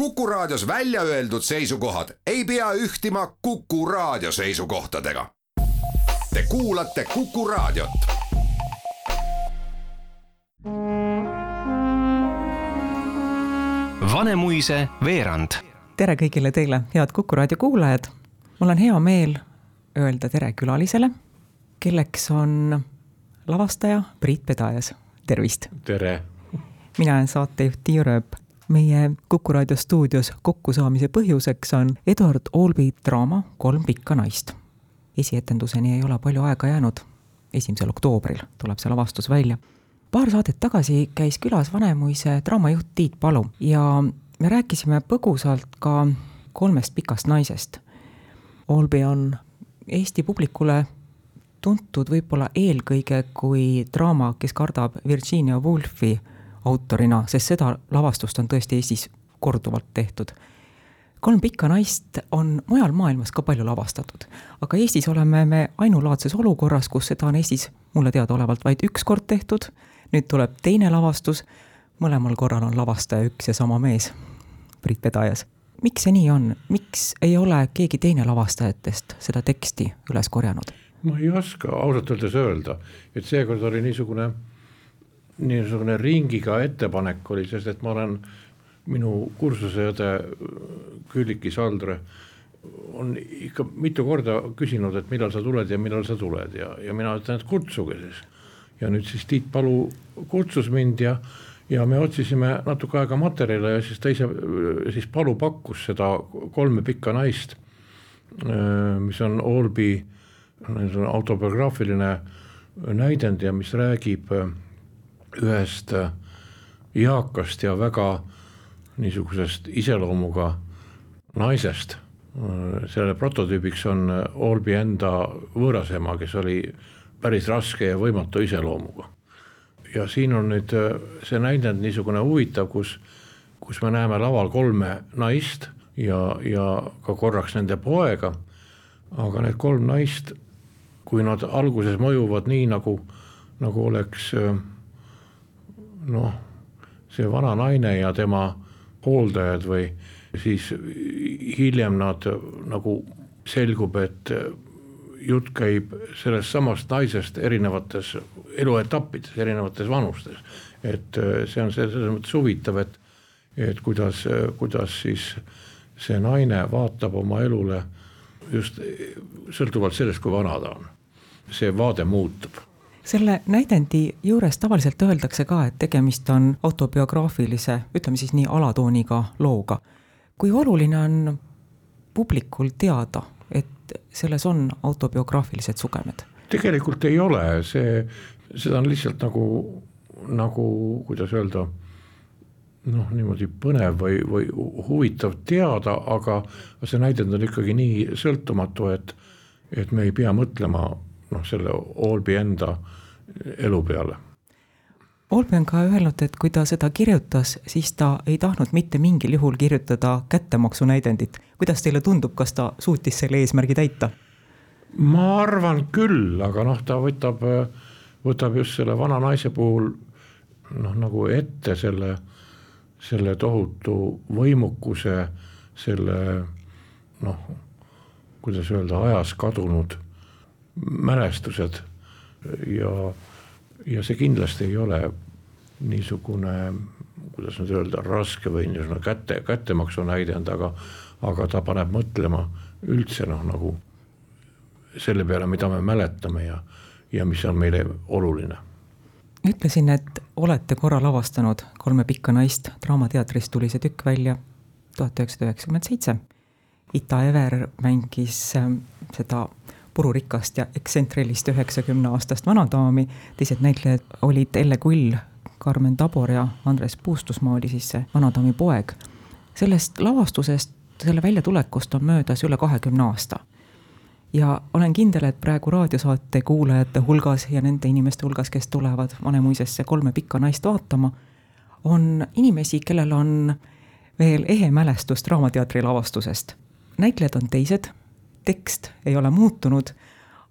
Kuku Raadios välja öeldud seisukohad ei pea ühtima Kuku Raadio seisukohtadega. Te kuulate Kuku Raadiot. Vanemuise veerand. tere kõigile teile, head Kuku raadio kuulajad. mul on hea meel öelda tere külalisele, kelleks on lavastaja Priit Pedajas, tervist. tere. mina olen saatejuht Tiia Rööp meie Kuku raadio stuudios kokkusaamise põhjuseks on Eduard Olbi draama Kolm pikka naist. esietenduseni ei ole palju aega jäänud, esimesel oktoobril tuleb see lavastus välja. paar saadet tagasi käis külas Vanemuise draamajuht Tiit Palu ja me rääkisime põgusalt ka kolmest pikast naisest. Olbi on Eesti publikule tuntud võib-olla eelkõige kui draama Kes kardab Virginia Woolfi autorina, sest seda lavastust on tõesti Eestis korduvalt tehtud. kolm pikka naist on mujal maailmas ka palju lavastatud, aga Eestis oleme me ainulaadses olukorras, kus seda on Eestis mulle teadaolevalt vaid üks kord tehtud, nüüd tuleb teine lavastus, mõlemal korral on lavastaja üks ja sama mees, Priit Pedajas. miks see nii on, miks ei ole keegi teine lavastajatest seda teksti üles korjanud? ma ei oska ausalt öeldes öelda, et seekord oli niisugune niisugune ringiga ettepanek oli, sest et ma olen, minu kursuseõde Külliki Saldre on ikka mitu korda küsinud, et millal sa tuled ja millal sa tuled ja, ja mina ütlen, et kutsuge siis. ja nüüd siis Tiit Palu kutsus mind ja, ja me otsisime natuke aega materjale ja siis ta ise, siis Palu pakkus seda kolme pikka naist, mis on Allby autobiograafiline näidend ja mis räägib äh, ühest äh, eakast ja väga niisugusest iseloomuga naisest. Selle prototüübiks on Allby enda võõrasema, kes oli päris raske ja võimatu iseloomuga. ja siin on nüüd äh, see näidend niisugune huvitav, kus, kus me näeme laval kolme naist ja, ja ka korraks nende poega. aga need kolm naist, kui nad alguses mõjuvad nii nagu, nagu oleks äh, noh, see vana naine ja tema hooldajad või siis hiljem nad nagu selgub, et jutt käib sellest samast naisest erinevates eluetappides, erinevates vanustes. et see on selles mõttes huvitav, et, et kuidas, kuidas siis see naine vaatab oma elule just sõltuvalt sellest, kui vana ta on. see vaade muutub selle näidendi juures tavaliselt öeldakse ka, et tegemist on autobiograafilise, ütleme siis nii alatooniga looga. kui oluline on publikul teada, et selles on autobiograafilised sugemed? tegelikult ei ole, see, seda on lihtsalt nagu, nagu kuidas öelda, noh, niimoodi põnev või, või huvitav teada, aga see näidend on ikkagi nii sõltumatu, et, et me ei pea mõtlema noh, selle Allby enda elu peale. Allby on ka öelnud, et kui ta seda kirjutas, siis ta ei tahtnud mitte mingil juhul kirjutada kättemaksunäidendit. kuidas teile tundub, kas ta suutis selle eesmärgi täita? ma arvan küll, aga noh, ta võtab, võtab just selle vana naise puhul noh, nagu ette selle, selle tohutu võimukuse, selle noh, kuidas öelda, ajas kadunud mälestused ja, ja see kindlasti ei ole niisugune, kuidas nüüd öelda, raske või niisugune kätte, kättemaksu näidend, aga, aga ta paneb mõtlema üldse noh, nagu selle peale, mida me mäletame ja, ja mis on meile oluline. ütlesin, et olete korra lavastanud Kolme pikka naist, Draamateatris tuli see tükk välja tuhat üheksasada üheksakümmend seitse. Ita Ever mängis äh, seda pururikast ja eksentrelist üheksakümne aastast vanadaami, teised näitlejad olid Elle Kull, Karmen Tabor ja Andres Puustusmaa oli siis see vanadaami poeg. sellest lavastusest, selle väljatulekust on möödas üle kahekümne aasta. ja olen kindel, et praegu raadiosaate kuulajate hulgas ja nende inimeste hulgas, kes tulevad Vanemuisesse kolme pikka naist vaatama, on inimesi, kellel on veel ehe mälestus Draamateatri lavastusest. näitlejad on teised tekst ei ole muutunud,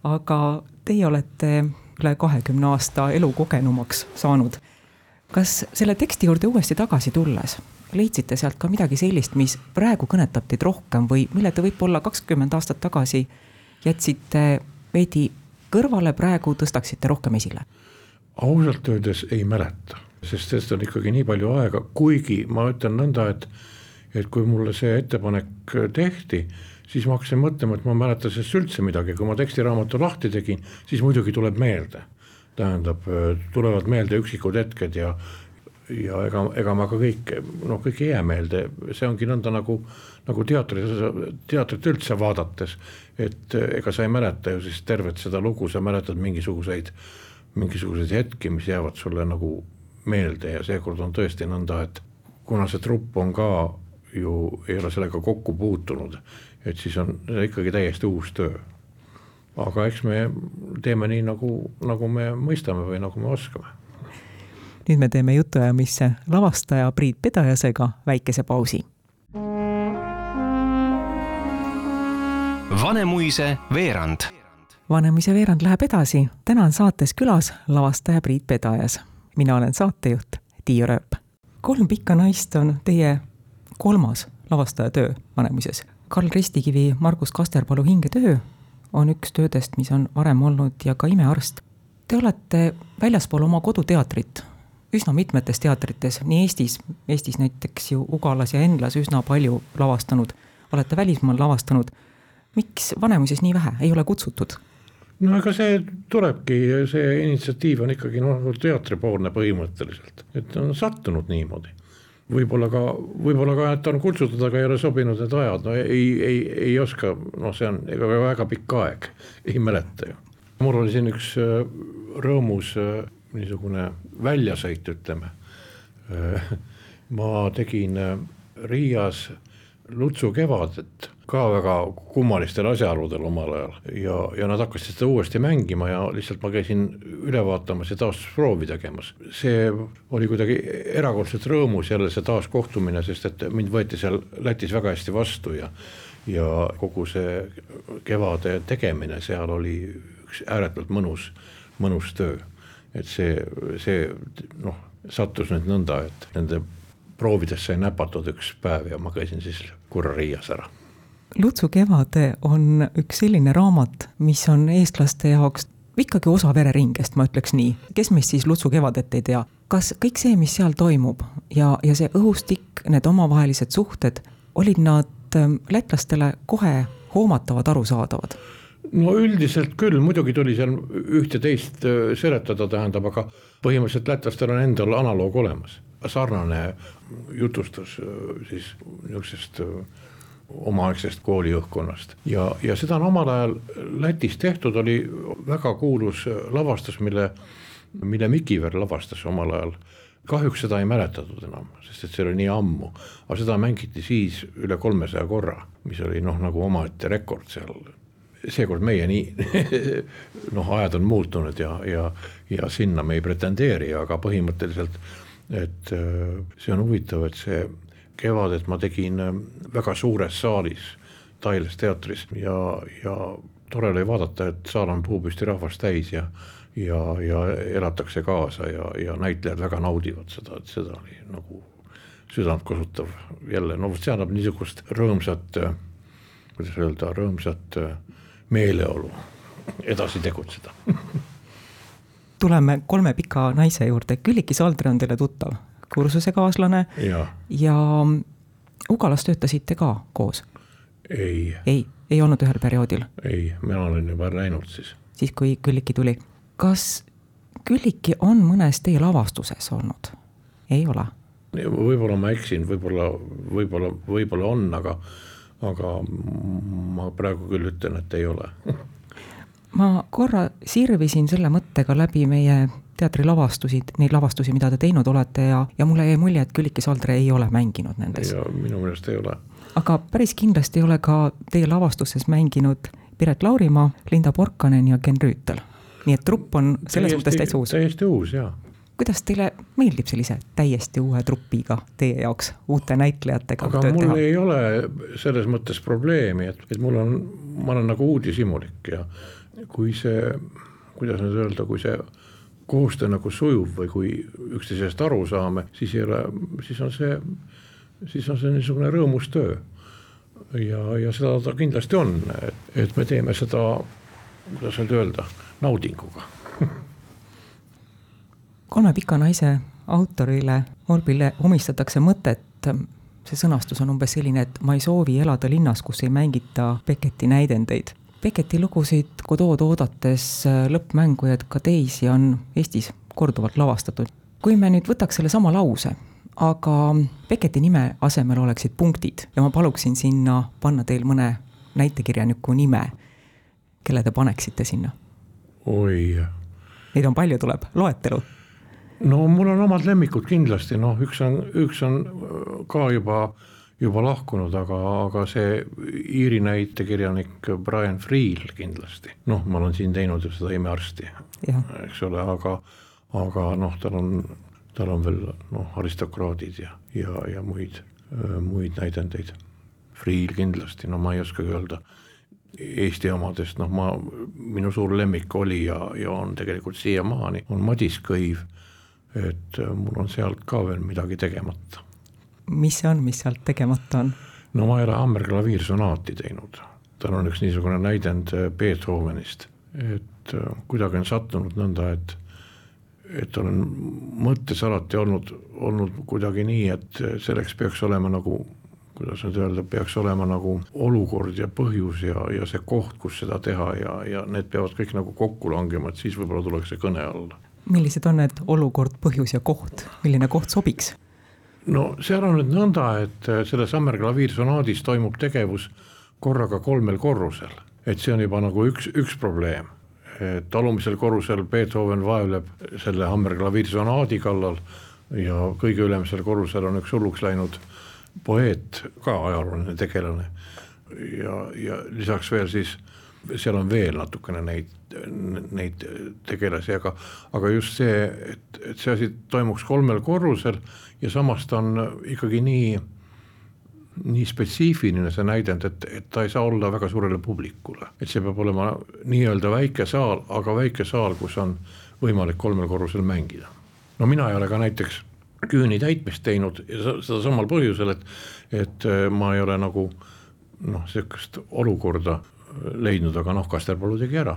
aga teie olete üle kahekümne aasta elu kogenumaks saanud. kas selle teksti juurde uuesti tagasi tulles leidsite sealt ka midagi sellist, mis praegu kõnetab teid rohkem või mille te võib-olla kakskümmend aastat tagasi jätsite veidi kõrvale, praegu tõstaksite rohkem esile? ausalt öeldes ei mäleta, sest sellest on ikkagi nii palju aega, kuigi ma ütlen nõnda, et et kui mulle see ettepanek tehti, siis ma hakkasin mõtlema, et ma ei mäleta sellest üldse midagi, kui ma tekstiraamatu lahti tegin, siis muidugi tuleb meelde. tähendab, tulevad meelde üksikud hetked ja ja ega, ega ma ka kõike, noh, kõik ei jää meelde, see ongi nõnda nagu, nagu teatris, teatrit üldse vaadates, et ega sa ei mäleta ju siis tervet seda lugu, sa mäletad mingisuguseid, mingisuguseid hetki, mis jäävad sulle nagu meelde ja seekord on tõesti nõnda, et kuna see trupp on ka ju, ei ole sellega kokku puutunud, et siis on ikkagi täiesti uus töö. aga eks me teeme nii, nagu, nagu me mõistame või nagu me oskame nüüd me teeme jutuajamisse lavastaja Priit Pedajasega väikese pausi. Vanemuise veerand. Vanemuise veerand läheb edasi, täna on saates külas lavastaja Priit Pedajas. mina olen saatejuht Tiia Rööp. kolm pikka naist on teie kolmas lavastaja töö Vanemuises. Karl Ristikivi Margus Kasterpalu hingetöö on üks töödest, mis on varem olnud ja ka Imearst. Te olete väljaspool oma koduteatrit üsna mitmetes teatrites, nii Eestis, Eestis näiteks ju Ugalas ja Enlas üsna palju lavastanud, olete välismaal lavastanud. miks Vanemuises nii vähe, ei ole kutsutud? no ega see tulebki, see initsiatiiv on ikkagi noh, nagu teatripoolne põhimõtteliselt, et on sattunud niimoodi. Võib-olla ka, võib-olla ka, et on kutsutud, aga ei ole sobinud need ajad, no ei, ei, ei oska, noh, see on ega väga pikk aeg, ei mäleta ju. mul oli siin üks äh, rõõmus äh, niisugune väljasõit, ütleme. ma tegin äh, Riias Lutsu kevadet ka väga kummalistel asjaoludel omal ajal ja, ja nad hakkasid seda uuesti mängima ja lihtsalt ma käisin üle vaatamas ja taastusproovi tegemas. see oli kuidagi erakordselt rõõmus jälle see taaskohtumine, sest et mind võeti seal Lätis väga hästi vastu ja ja kogu see kevade tegemine seal oli üks ääretult mõnus, mõnus töö et see, see noh, sattus nüüd nõnda, et nende proovides sai näpatud üks päev ja ma käisin siis korra Riias ära. Lutsu kevade on üks selline raamat, mis on eestlaste jaoks ikkagi osa vereringest, ma ütleks nii. kes meist siis Lutsu kevadet ei tea? kas kõik see, mis seal toimub ja, ja see õhustik, need omavahelised suhted, olid nad ähm, lätlastele kohe hoomatavad, arusaadavad? no üldiselt küll, muidugi tuli seal üht-teist äh, seletada, tähendab, aga põhimõtteliselt lätlastel on endal analoog olemas, sarnane jutustus äh, siis niisugusest äh, omaaegsest kooliõhkkonnast. Ja, ja seda on omal ajal Lätis tehtud, oli väga kuulus lavastus, mille, mille Mikiver lavastas omal ajal. Kahjuks seda ei mäletatud enam, sest et see oli nii ammu, aga seda mängiti siis üle kolmesaja korra, mis oli noh, nagu omaette rekord seal. Seekord meie nii noh, ajad on muutunud ja, ja, ja sinna me ei pretendeeri, aga põhimõtteliselt, et äh, see on huvitav, et see kevadet ma tegin äh, väga suures saalis, Tailes teatris ja, ja tore oli vaadata, et saal on puupüsti rahvast täis ja ja, ja elatakse kaasa ja, ja näitlejad väga naudivad seda, et seda oli nagu südantkosutav jälle, no vot see annab niisugust rõõmsat, äh, kuidas öelda, rõõmsat meeleolu edasi tegutseda tuleme kolme pika naise juurde, Külliki Saldre on teile tuttav, kursusekaaslane ja, ja Ugalas töötasite ka koos? ei. ei, ei olnud ühel perioodil? ei, mina olen juba läinud siis. siis, kui Külliki tuli. kas Külliki on mõnes teie lavastuses olnud? ei ole? võib-olla ma eksin, võib-olla, võib-olla, võib-olla on, aga aga ma praegu küll ütlen, et ei ole ma korra sirvisin selle mõttega läbi meie teatrilavastusi, neid lavastusi, mida te teinud olete ja, ja mulle jäi mulje, et Külliki Saldre ei ole mänginud nendes. ja minu meelest ei ole. aga päris kindlasti ei ole ka teie lavastustes mänginud Piret Laurimaa, Linda Porkanen ja Ken Rüütel. nii et trupp on selles mõttes täitsa uus. täiesti uus, jaa kuidas teile meeldib sellise täiesti uue trupiga teie jaoks, uute näitlejatega aga mul teha? ei ole selles mõttes probleemi, et, et mul on, ma olen nagu uudishimulik ja kui see, kuidas nüüd öelda, kui see koostöö nagu sujub või kui üksteisest aru saame, siis ei ole, siis on see siis on see niisugune rõõmus töö. ja, ja seda ta kindlasti on, et me teeme seda, kuidas nüüd öelda, naudinguga kolme pika naise autorile Olbile omistatakse mõtet, see sõnastus on umbes selline, et ma ei soovi elada linnas, kus ei mängita Becketi näidendeid. Becketi lugusid Godot oodates lõppmängu ja ka teisi on Eestis korduvalt lavastatud. kui me nüüd võtaks sellesama lause, aga Becketi nime asemel oleksid punktid ja ma paluksin sinna panna teil mõne näitekirjaniku nime, kelle te paneksite sinna? oi. Neid on palju, tuleb loetelu no mul on omad lemmikud kindlasti, noh, üks on, üks on ka juba, juba lahkunud, aga, aga see Iiri näitekirjanik Brian Friel kindlasti, noh, ma olen siin teinud ju seda imearsti, eks ole, aga, aga noh, tal on, tal on veel noh, aristokraadid ja, ja, ja muid, muid näidendeid. Friel kindlasti, no ma ei oskagi öelda Eesti omadest, noh ma, minu suur lemmik oli ja, ja on tegelikult siiamaani, on Madis Kõiv et mul on sealt ka veel midagi tegemata. Mis see on, mis sealt tegemata on? no ma ei ole hammerklaviirsonaati teinud, tal on üks niisugune näidend äh, Beethovenist, et äh, kuidagi on sattunud nõnda, et et olen mõttes alati olnud, olnud kuidagi nii, et selleks peaks olema nagu kuidas nüüd öelda, peaks olema nagu olukord ja põhjus ja, ja see koht, kus seda teha ja, ja need peavad kõik nagu kokku langema, et siis võib-olla tuleks see kõne alla millised on need olukord, põhjus ja koht, milline koht sobiks? No seal on nüüd nõnda, et äh, selles hammerklaviirsonaadis toimub tegevus korraga kolmel korrusel, et see on juba nagu üks, üks probleem. et alumisel korrusel Beethoven vaevleb selle hammerklaviirsonaadi kallal ja kõige ülemisel korrusel on üks hulluks läinud poeet, ka ajalooline tegelane. ja, ja lisaks veel siis seal on veel natukene neid, neid tegelasi, aga, aga just see, et, et see asi toimuks kolmel korrusel ja samas ta on ikkagi nii, nii spetsiifiline see näidend, et, et ta ei saa olla väga suurele publikule, et see peab olema nii-öelda väike saal, aga väike saal, kus on võimalik kolmel korrusel mängida. no mina ei ole ka näiteks küüni täitmist teinud ja seda samal põhjusel, et, et ma ei ole nagu noh, sihukest olukorda leidnud, aga noh, Kasterpalu tegi ära.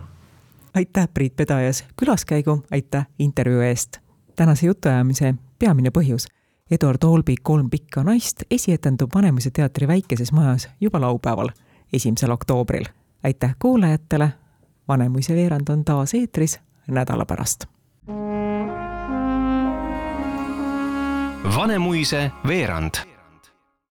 Aitäh, Priit Pedajas, külaskäigu, aitäh intervjuu eest. tänase jutuajamise peamine põhjus. Eduard Olbi Kolm pikka naist esietendub Vanemuise teatri väikeses majas juba laupäeval, esimesel oktoobril. aitäh kuulajatele, Vanemuise veerand on taas eetris nädala pärast. Vanemuise veerand